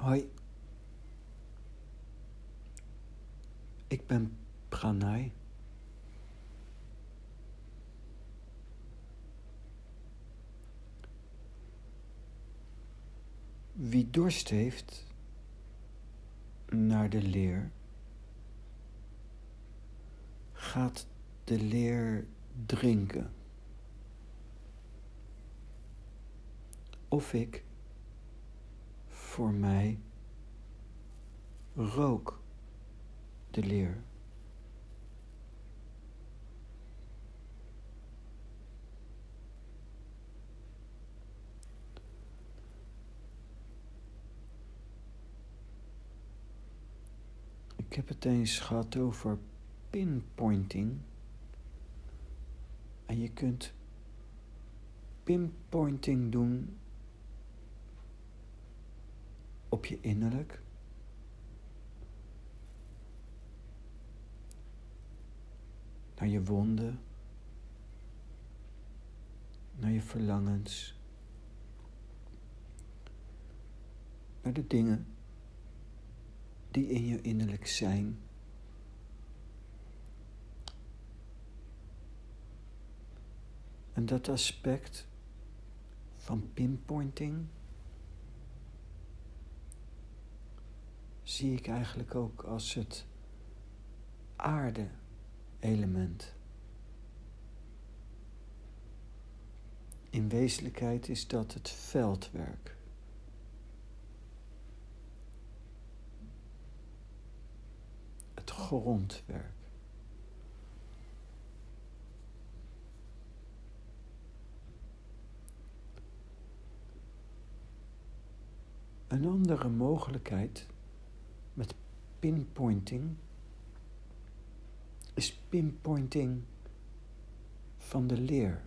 Hoi. Ik ben Pranay. Wie dorst heeft naar de leer, gaat de leer drinken. Of ik voor mij rook de leer. Ik heb het eens gehad over pinpointing. En je kunt pinpointing doen op je innerlijk. Naar je wonden. Naar je verlangens. Naar de dingen die in je innerlijk zijn. En dat aspect van pinpointing zie ik eigenlijk ook als het aarde-element. In wezenlijkheid is dat het veldwerk. Het grondwerk. Een andere mogelijkheid pinpointing is pinpointing van de leer.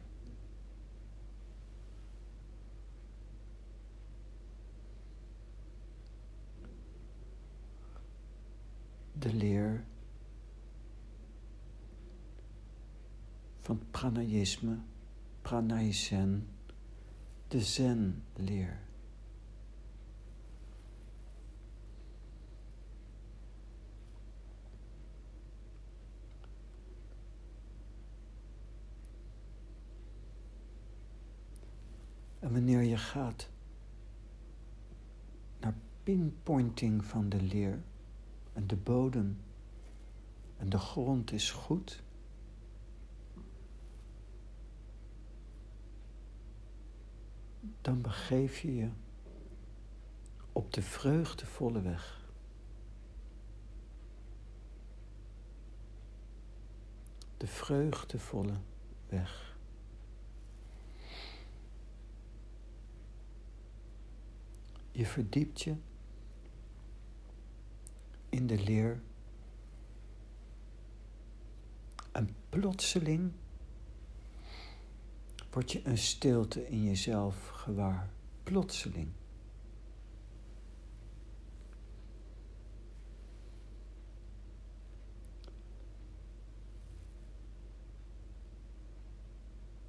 De leer van pranayisme, pranayzen, de zen-leer. En wanneer je gaat naar pinpointing van de leer en de bodem en de grond is goed, dan begeef je je op de vreugdevolle weg. De vreugdevolle weg. Je verdiept je in de leer. En plotseling word je een stilte in jezelf gewaar. Plotseling.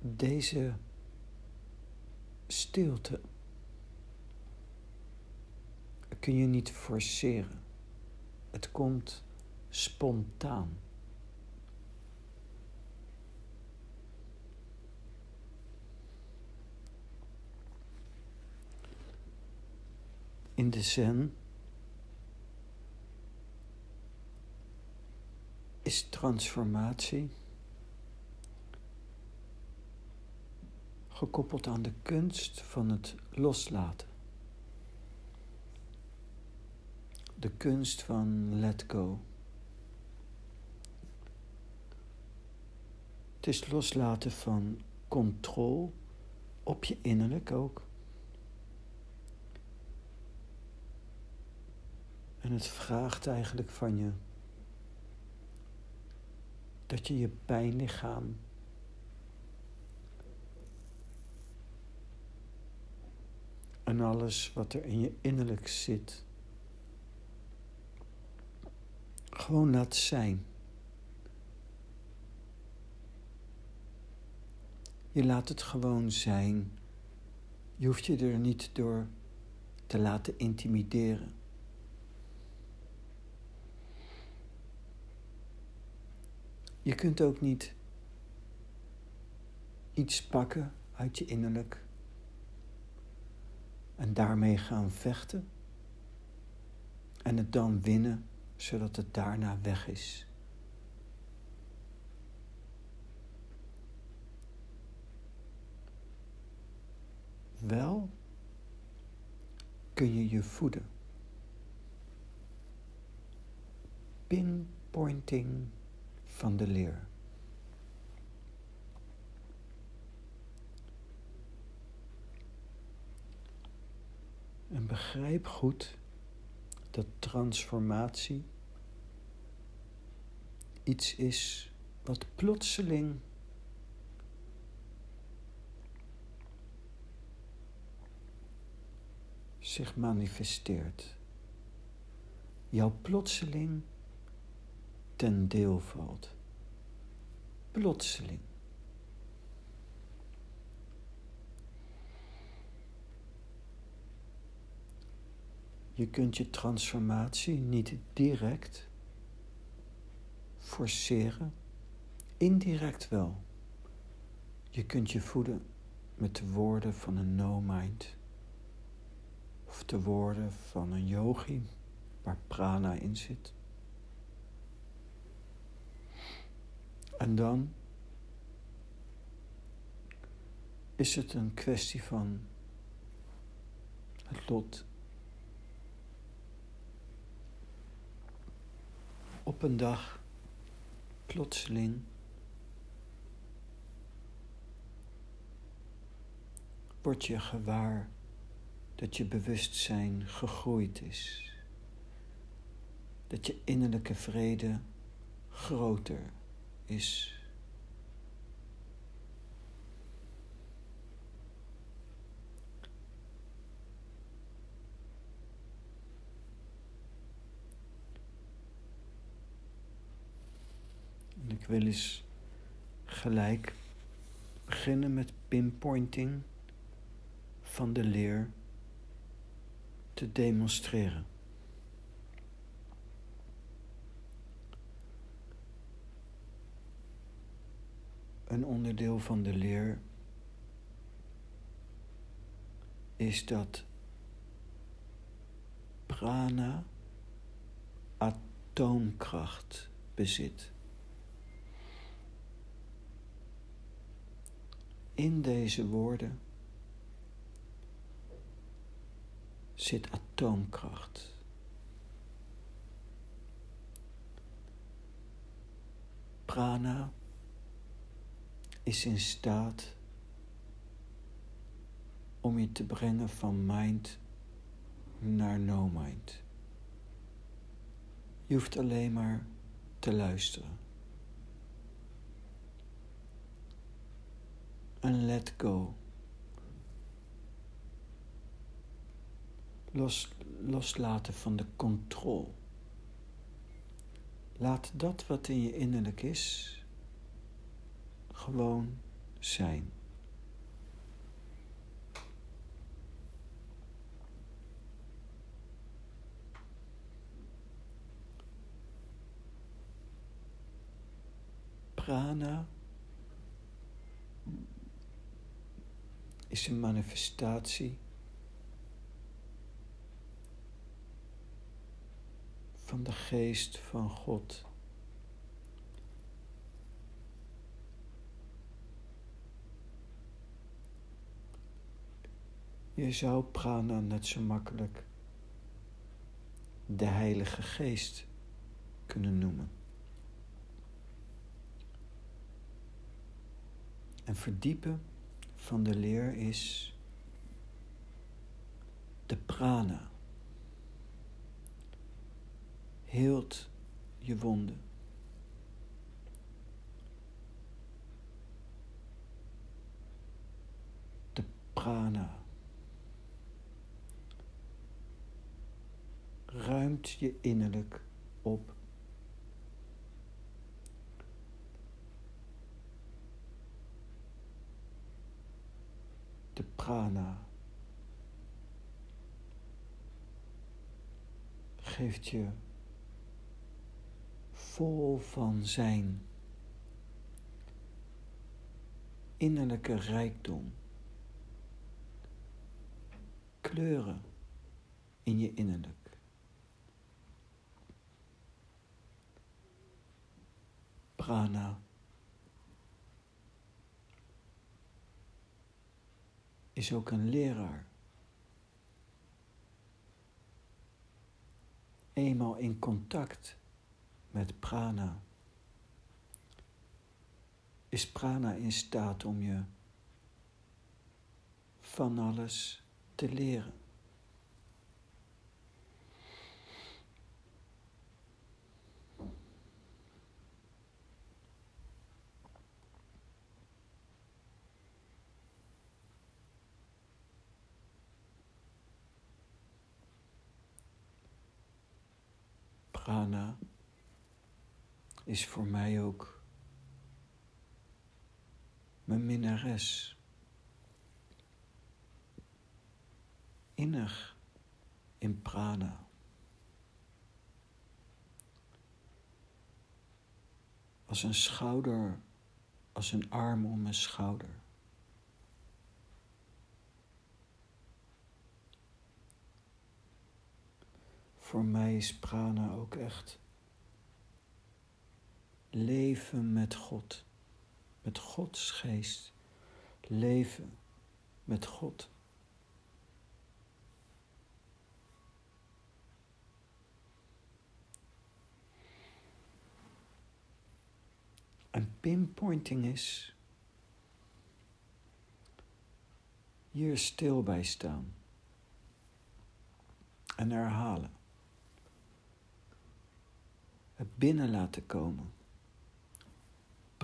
Deze stilte kun je niet forceren. Het komt spontaan. In de zen is transformatie gekoppeld aan de kunst van het loslaten. De kunst van let go. Het is loslaten van controle op je innerlijk ook. En het vraagt eigenlijk van je dat je je pijnlichaam en alles wat er in je innerlijk zit Gewoon laat zijn. Je laat het gewoon zijn. Je hoeft je er niet door te laten intimideren. Je kunt ook niet iets pakken uit je innerlijk en daarmee gaan vechten en het dan winnen zodat het daarna weg is. Wel kun je je voeden. Pinpointing van de leer. En begrijp goed dat transformatie iets is wat plotseling zich manifesteert. Jou plotseling ten deel valt. Plotseling. Je kunt je transformatie niet direct forceren, indirect wel. Je kunt je voeden met de woorden van een no-mind of de woorden van een yogi waar prana in zit. En dan is het een kwestie van het lot. Op een dag, plotseling, word je gewaar dat je bewustzijn gegroeid is. Dat je innerlijke vrede groter is. En ik wil eens gelijk beginnen met pinpointing van de leer te demonstreren. Een onderdeel van de leer is dat prana atoomkracht bezit. In deze woorden zit atoomkracht. Prana is in staat om je te brengen van mind naar no mind. Je hoeft alleen maar te luisteren. En let go. los, loslaten van de controle. Laat dat wat in je innerlijk is gewoon zijn. Prana is een manifestatie van de geest van God. Je zou prana net zo makkelijk de Heilige Geest kunnen noemen. En verdiepen van de leer is de prana. heelt je wonden. De prana ruimt je innerlijk op. De prana geeft je vol van zijn innerlijke rijkdom, kleuren in je innerlijk. Prana is ook een leraar. Eenmaal in contact met prana is prana in staat om je van alles te leren. Prana is voor mij ook mijn minnares. Innig in prana. Als een schouder, als een arm om mijn schouder. Voor mij is prana ook echt leven met God, met Gods geest, leven met God. En pinpointing is hier stil bij staan en herhalen het binnen laten komen.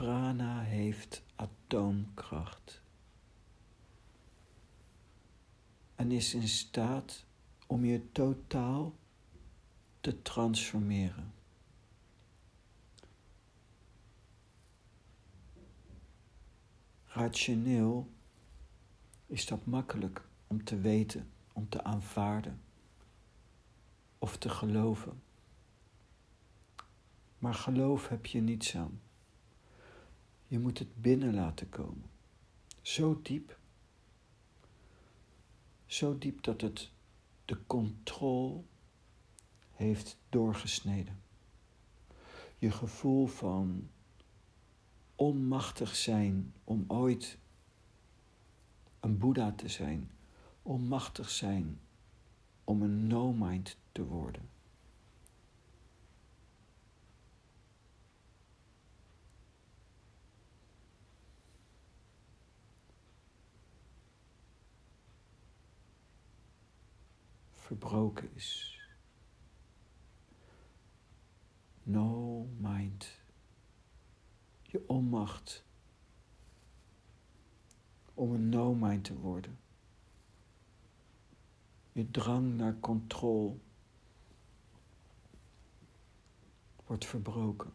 Prana heeft atoomkracht en is in staat om je totaal te transformeren. Rationeel is dat makkelijk om te weten, om te aanvaarden of te geloven. Maar geloof heb je niets aan. Je moet het binnen laten komen. Zo diep. Zo diep dat het de controle heeft doorgesneden. Je gevoel van onmachtig zijn om ooit een Boeddha te zijn, onmachtig zijn om een no-mind te worden. Verbroken is. No mind. Je onmacht om een no mind te worden. Je drang naar controle wordt verbroken.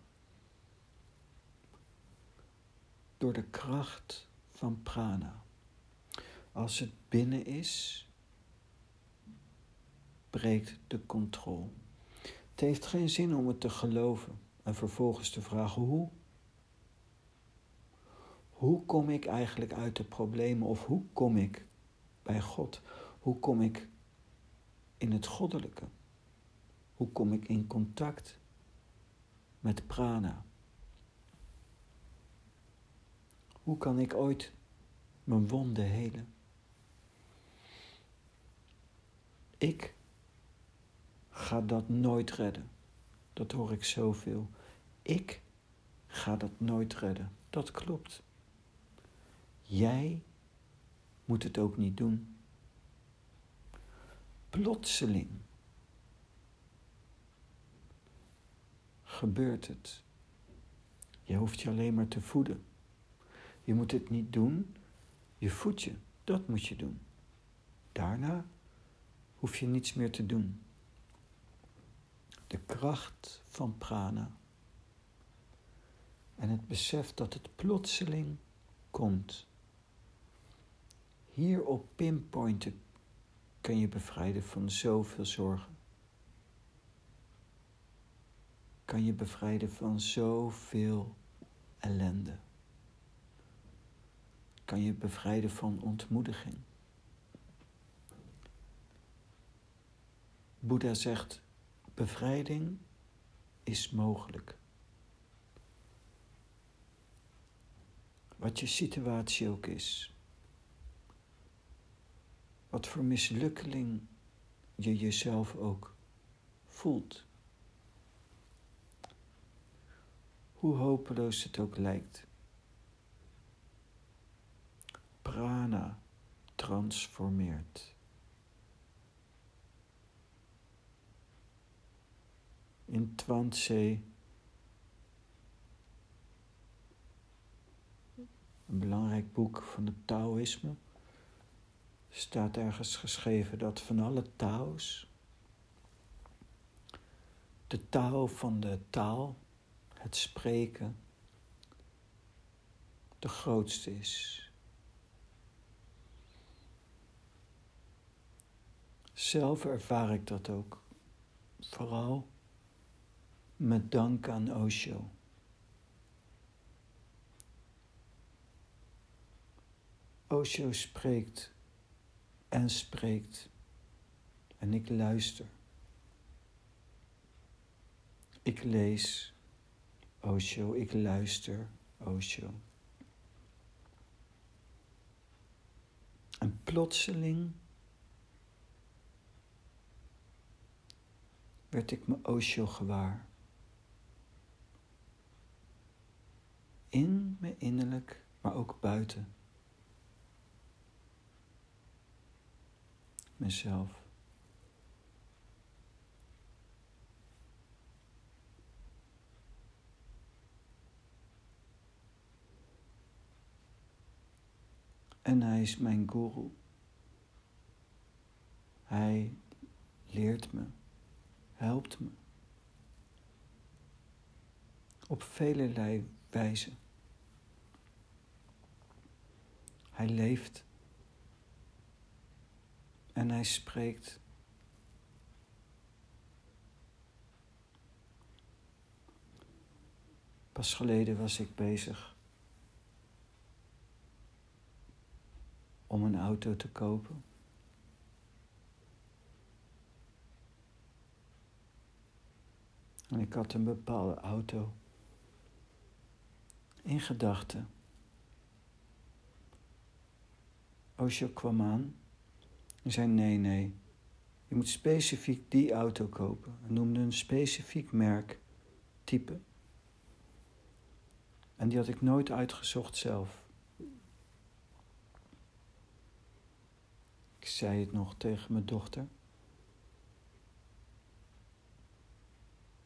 Door de kracht van prana. Als het binnen is, breekt de controle. Het heeft geen zin om het te geloven en vervolgens te vragen hoe. Hoe kom ik eigenlijk uit de problemen of hoe kom ik bij God? Hoe kom ik in het goddelijke? Hoe kom ik in contact met prana? Hoe kan ik ooit mijn wonden helen? Ik ga dat nooit redden. Dat hoor ik zoveel. Ik ga dat nooit redden. Dat klopt. Jij moet het ook niet doen. Plotseling gebeurt het. Je hoeft je alleen maar te voeden. Je moet het niet doen. Je voedt je. Dat moet je doen. Daarna hoef je niets meer te doen de kracht van prana. En het besef dat het plotseling komt. Hier op pinpointen kun je bevrijden van zoveel zorgen. kan je bevrijden van zoveel ellende. Kan je bevrijden van ontmoediging. Boeddha zegt, bevrijding is mogelijk. Wat je situatie ook is. Wat voor mislukkeling je jezelf ook voelt. Hoe hopeloos het ook lijkt. Prana transformeert. In Twantse, een belangrijk boek van het Taoïsme, staat ergens geschreven dat van alle Tao's de Tao van de taal, het spreken, de grootste is. Zelf ervaar ik dat ook, vooral met dank aan Osho. Osho spreekt en spreekt en ik luister. Ik lees Osho, ik luister Osho. En plotseling werd ik me Osho gewaar. In me innerlijk, maar ook buiten. Mezelf. En hij is mijn guru. Hij leert me, helpt me. Op velelei wijze. Hij leeft. En hij spreekt. Pas geleden was ik bezig om een auto te kopen. En ik had een bepaalde auto in gedachten. Osho kwam aan en zei: Nee, nee, je moet specifiek die auto kopen. Hij noemde een specifiek merk, type. En die had ik nooit uitgezocht zelf. Ik zei het nog tegen mijn dochter.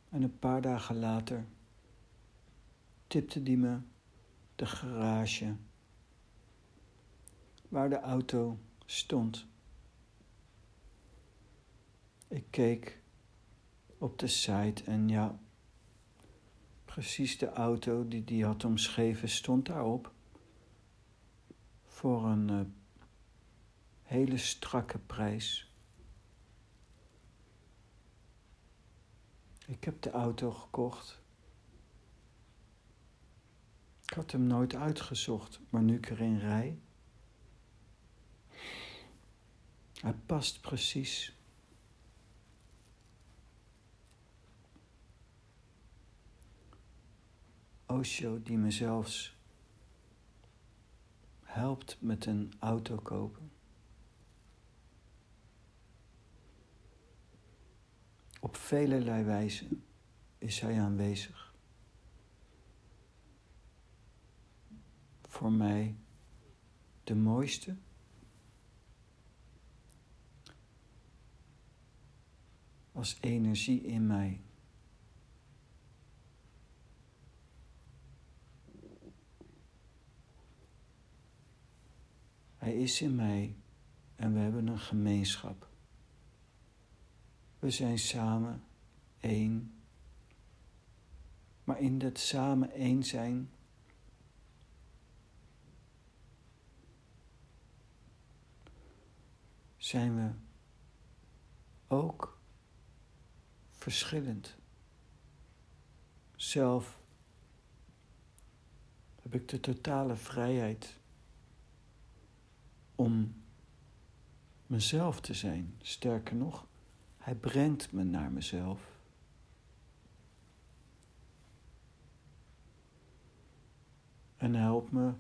En een paar dagen later tipte die me de garage waar de auto stond. Ik keek op de site en ja, precies de auto die die had omschreven stond daarop. Voor een uh, hele strakke prijs. Ik heb de auto gekocht. Ik had hem nooit uitgezocht, maar nu ik erin rij. Hij past precies. Osho die me zelfs helpt met een auto kopen. Op velelei wijzen is hij aanwezig. Voor mij de mooiste. Als energie in mij. Hij is in mij en we hebben een gemeenschap. We zijn samen één. Maar in dat samen één zijn zijn we ook verschillend. zelf heb ik de totale vrijheid om mezelf te zijn. Sterker nog, hij brengt me naar mezelf. En helpt me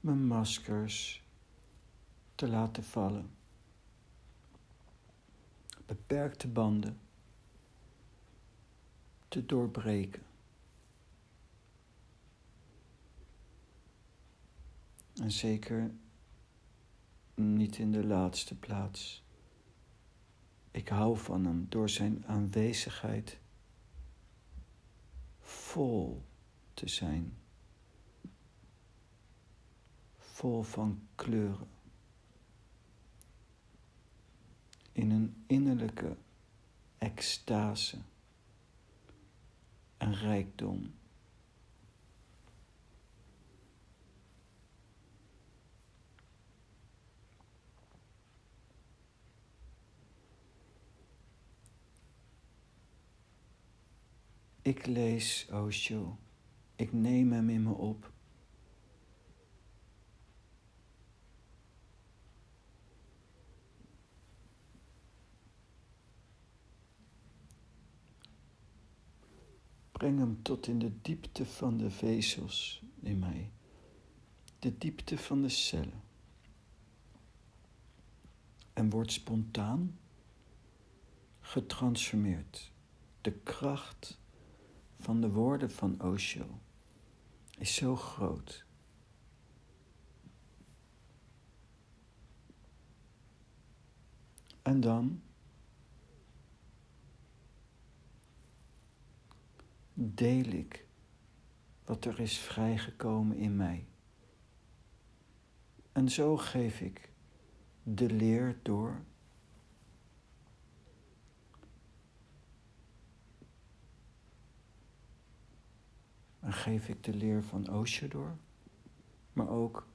mijn maskers te laten vallen. Beperkte banden te doorbreken. En zeker niet in de laatste plaats. Ik hou van hem door zijn aanwezigheid vol te zijn. Vol van kleuren. In een innerlijke extase en rijkdom. Ik lees Osho. Ik neem hem in me op. Breng hem tot in de diepte van de vezels in mij, de diepte van de cellen. En word spontaan getransformeerd. De kracht van de woorden van Osho is zo groot. En dan deel ik wat er is vrijgekomen in mij. En zo geef ik de leer door En geef ik de leer van Osho door, maar ook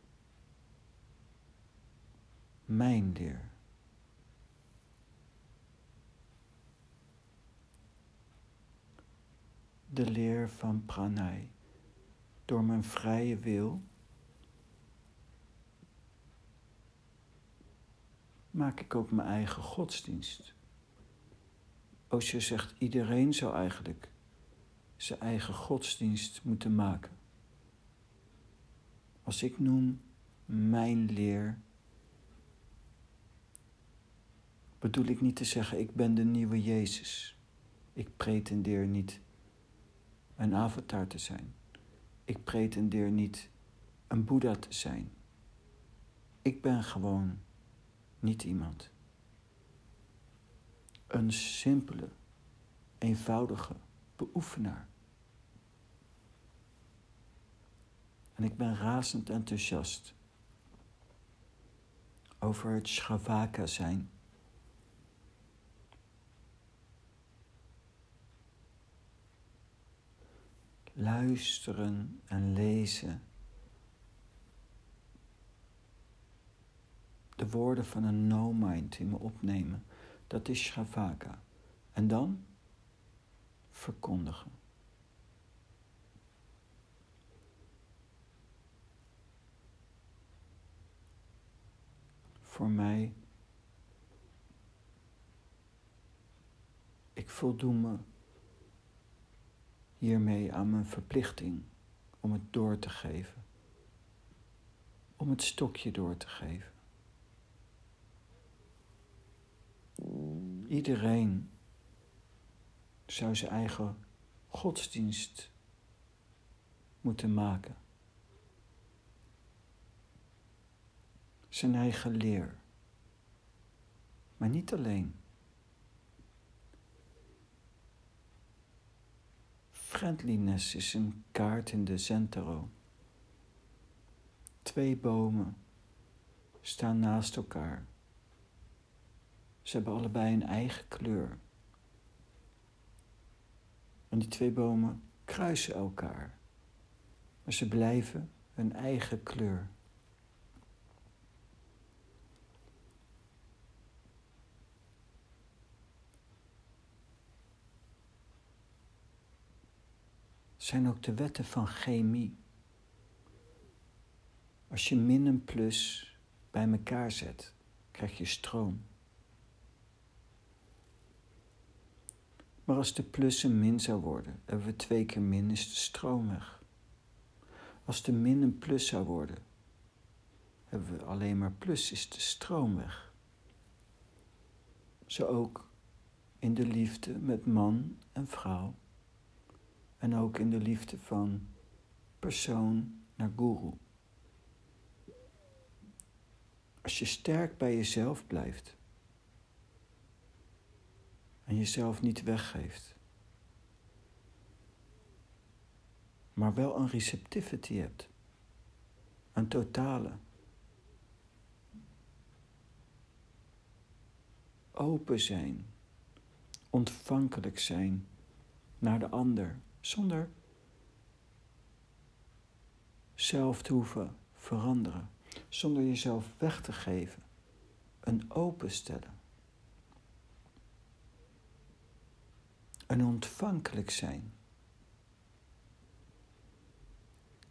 mijn leer. De leer van pranay. Door mijn vrije wil maak ik ook mijn eigen godsdienst. Osho zegt iedereen zou eigenlijk zijn eigen godsdienst moeten maken. Als ik noem mijn leer, bedoel ik niet te zeggen ik ben de nieuwe Jezus. Ik pretendeer niet een avatar te zijn. Ik pretendeer niet een Boeddha te zijn. Ik ben gewoon niet iemand. Een simpele, eenvoudige beoefenaar. En ik ben razend enthousiast over het Shavaka zijn. Luisteren en lezen. De woorden van een no-mind in me opnemen. Dat is Shavaka. En dan verkondigen. voor mij. Ik voldoen me hiermee aan mijn verplichting om het door te geven. Om het stokje door te geven. Iedereen zou zijn eigen godsdienst moeten maken. zijn eigen leer. Maar niet alleen. Friendliness is een kaart in de Zentaro. Twee bomen staan naast elkaar. Ze hebben allebei een eigen kleur. En die twee bomen kruisen elkaar. Maar ze blijven hun eigen kleur. Zijn ook de wetten van chemie. Als je min en plus bij elkaar zet, krijg je stroom. Maar als de plus een min zou worden, hebben we twee keer min, is de stroom weg. Als de min een plus zou worden, hebben we alleen maar plus, is de stroom weg. Zo ook in de liefde met man en vrouw. En ook in de liefde van persoon naar guru. Als je sterk bij jezelf blijft en jezelf niet weggeeft, maar wel een receptivity hebt, een totale, open zijn, ontvankelijk zijn naar de ander, zonder zelf te hoeven veranderen zonder jezelf weg te geven. Een openstellen. Een ontvankelijk zijn.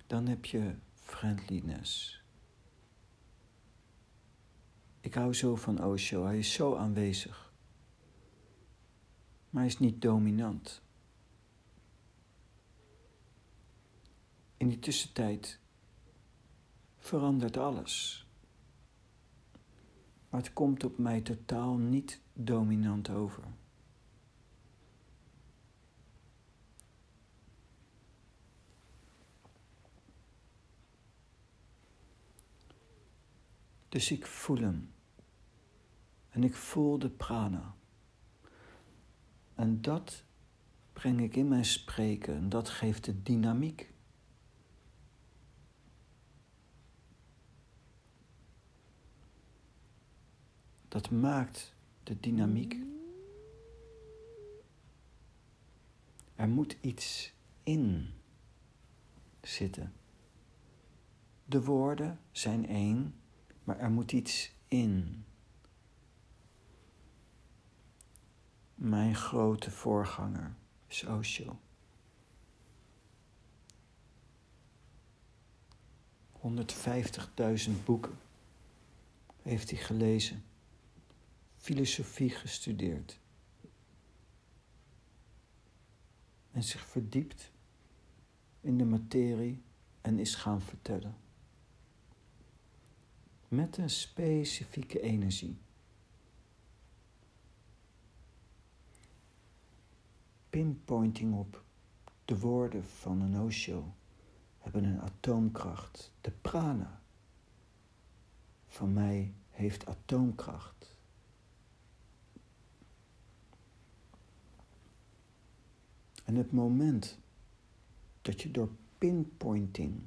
Dan heb je friendliness. Ik hou zo van Osho, hij is zo aanwezig. Maar hij is niet dominant. In die tussentijd verandert alles. Maar het komt op mij totaal niet dominant over. Dus ik voel hem. En ik voel de prana. En dat breng ik in mijn spreken en dat geeft de dynamiek. Dat maakt de dynamiek. Er moet iets in zitten. De woorden zijn één, maar er moet iets in. Mijn grote voorganger is Osho. 150.000 boeken heeft hij gelezen filosofie gestudeerd en zich verdiept in de materie en is gaan vertellen. Met een specifieke energie. Pinpointing op de woorden van een Osho hebben een atoomkracht. De prana van mij heeft atoomkracht. En het moment dat je door pinpointing,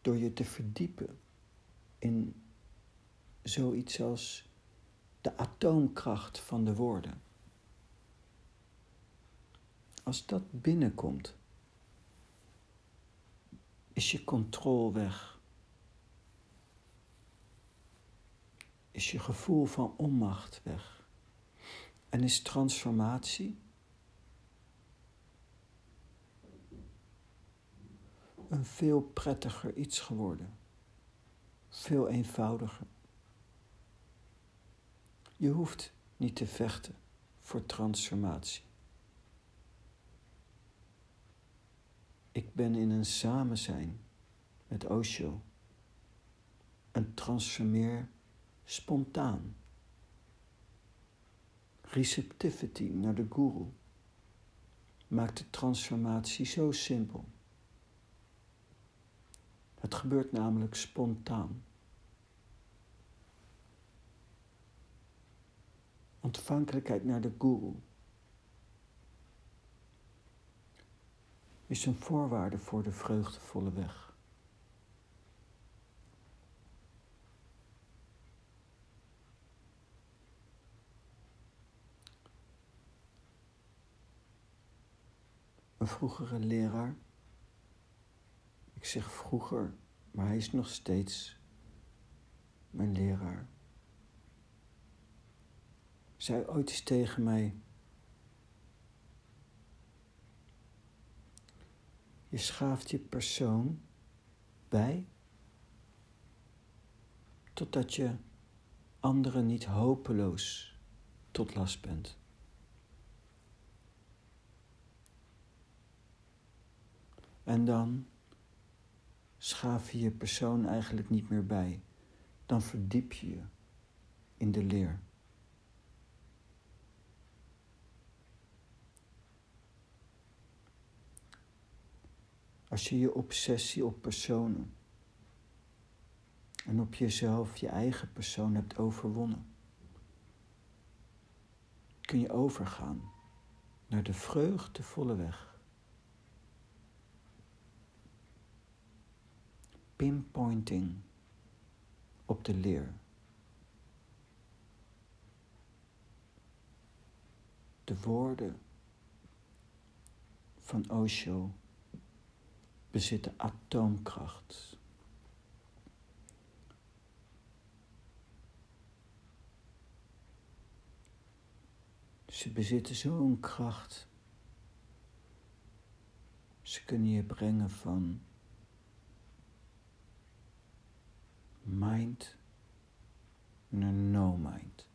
door je te verdiepen in zoiets als de atoomkracht van de woorden, als dat binnenkomt, is je controle weg. Is je gevoel van onmacht weg. En is transformatie een veel prettiger iets geworden. Veel eenvoudiger. Je hoeft niet te vechten voor transformatie. Ik ben in een samenzijn met Osho. Een transformeer spontaan. Receptivity naar de guru maakt de transformatie zo simpel. Het gebeurt namelijk spontaan. Ontvankelijkheid naar de guru is een voorwaarde voor de vreugdevolle weg. Een vroegere leraar ik zeg vroeger, maar hij is nog steeds mijn leraar. Zei ooit eens tegen mij: Je schaaft je persoon bij totdat je anderen niet hopeloos tot last bent. En dan schaaf je je persoon eigenlijk niet meer bij. Dan verdiep je je in de leer. Als je je obsessie op personen en op jezelf, je eigen persoon hebt overwonnen, kun je overgaan naar de vreugdevolle weg. Pinpointing op de leer. De woorden van Osho bezitten atoomkracht. Ze bezitten zo'n kracht. Ze kunnen je brengen van mind naar no mind.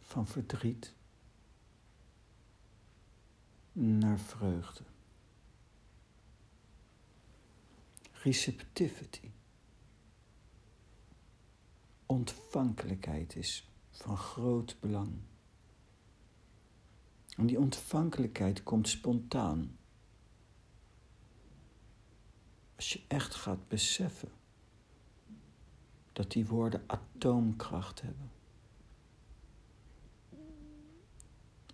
Van verdriet naar vreugde. Receptivity. Ontvankelijkheid is van groot belang. En die ontvankelijkheid komt spontaan. Als je echt gaat beseffen dat die woorden atoomkracht hebben.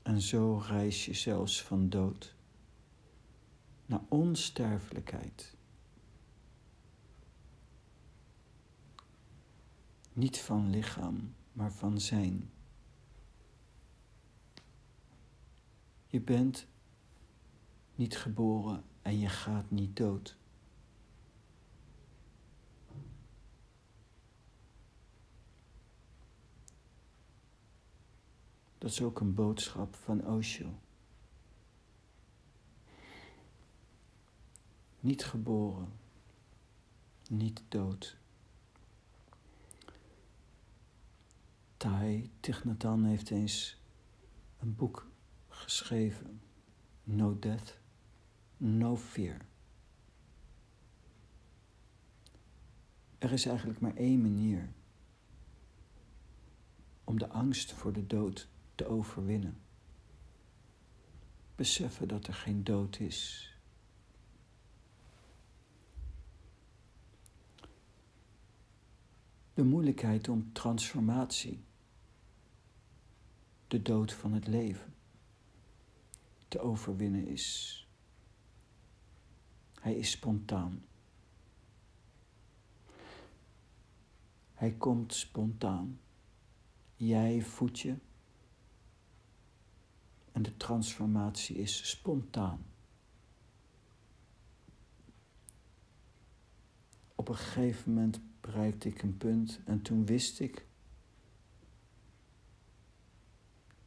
En zo reis je zelfs van dood naar onsterfelijkheid. Niet van lichaam, maar van zijn. Je bent niet geboren en je gaat niet dood. Dat is ook een boodschap van Osho. Niet geboren, niet dood. Thai Tichnatan heeft eens een boek geschreven. No Death, No Fear. Er is eigenlijk maar één manier om de angst voor de dood te overwinnen. Beseffen dat er geen dood is. De moeilijkheid om transformatie, de dood van het leven, te overwinnen is. Hij is spontaan. Hij komt spontaan. Jij voedt je en de transformatie is spontaan. Op een gegeven moment bereikte ik een punt en toen wist ik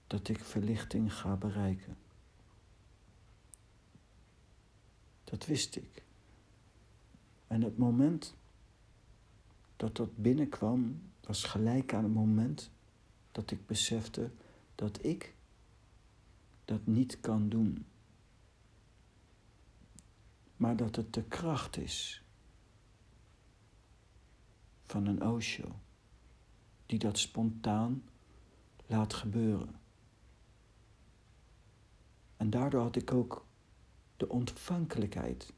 dat ik verlichting ga bereiken. Dat wist ik. En het moment dat dat binnenkwam was gelijk aan het moment dat ik besefte dat ik dat niet kan doen. Maar dat het de kracht is van een Osho die dat spontaan laat gebeuren. En daardoor had ik ook de ontvankelijkheid.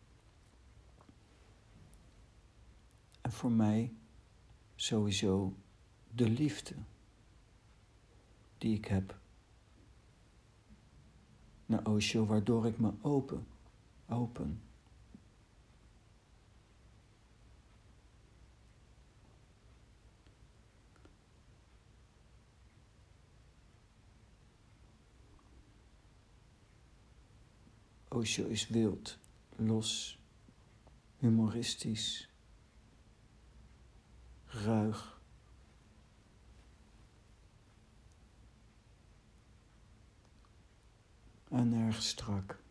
En voor mij sowieso de liefde die ik heb naar Osho, waardoor ik me open, open. Osho is wild, los, humoristisch, ruig. En erg strak.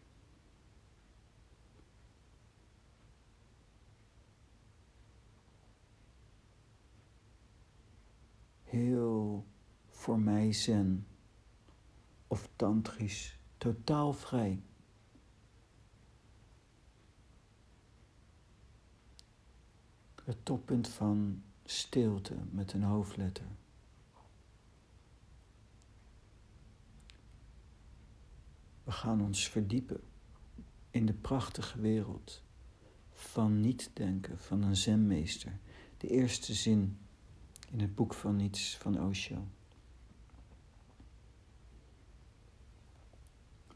Heel voor mij zen of tantrisch, totaal vrij. Het toppunt van stilte met een hoofdletter. We gaan ons verdiepen in de prachtige wereld van niet-denken van een zenmeester. De eerste zin in het boek van niets van Osho.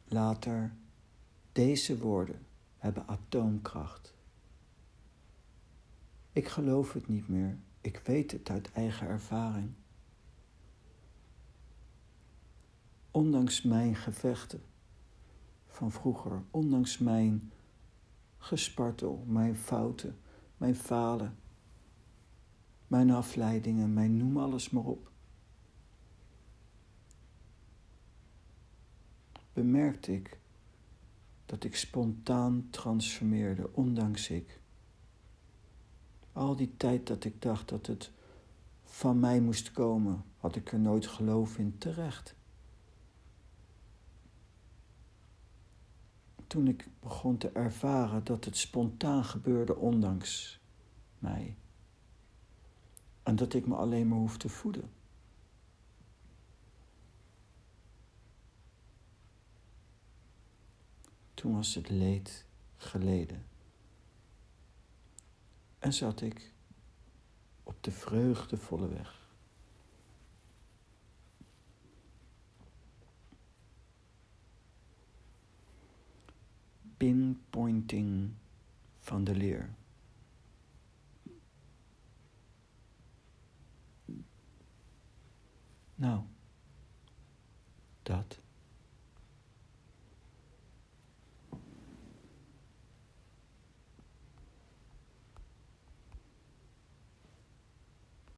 Later, deze woorden hebben atoomkracht. Ik geloof het niet meer, ik weet het uit eigen ervaring. Ondanks mijn gevechten van vroeger, ondanks mijn gespartel, mijn fouten, mijn falen, mijn afleidingen, mijn noem alles maar op. Bemerkte ik dat ik spontaan transformeerde, ondanks ik. Al die tijd dat ik dacht dat het van mij moest komen, had ik er nooit geloof in terecht. Toen ik begon te ervaren dat het spontaan gebeurde ondanks mij. En dat ik me alleen maar hoef te voeden. Toen was het leed geleden. En zat ik op de vreugdevolle weg. Pinpointing van de leer. Nou, dat.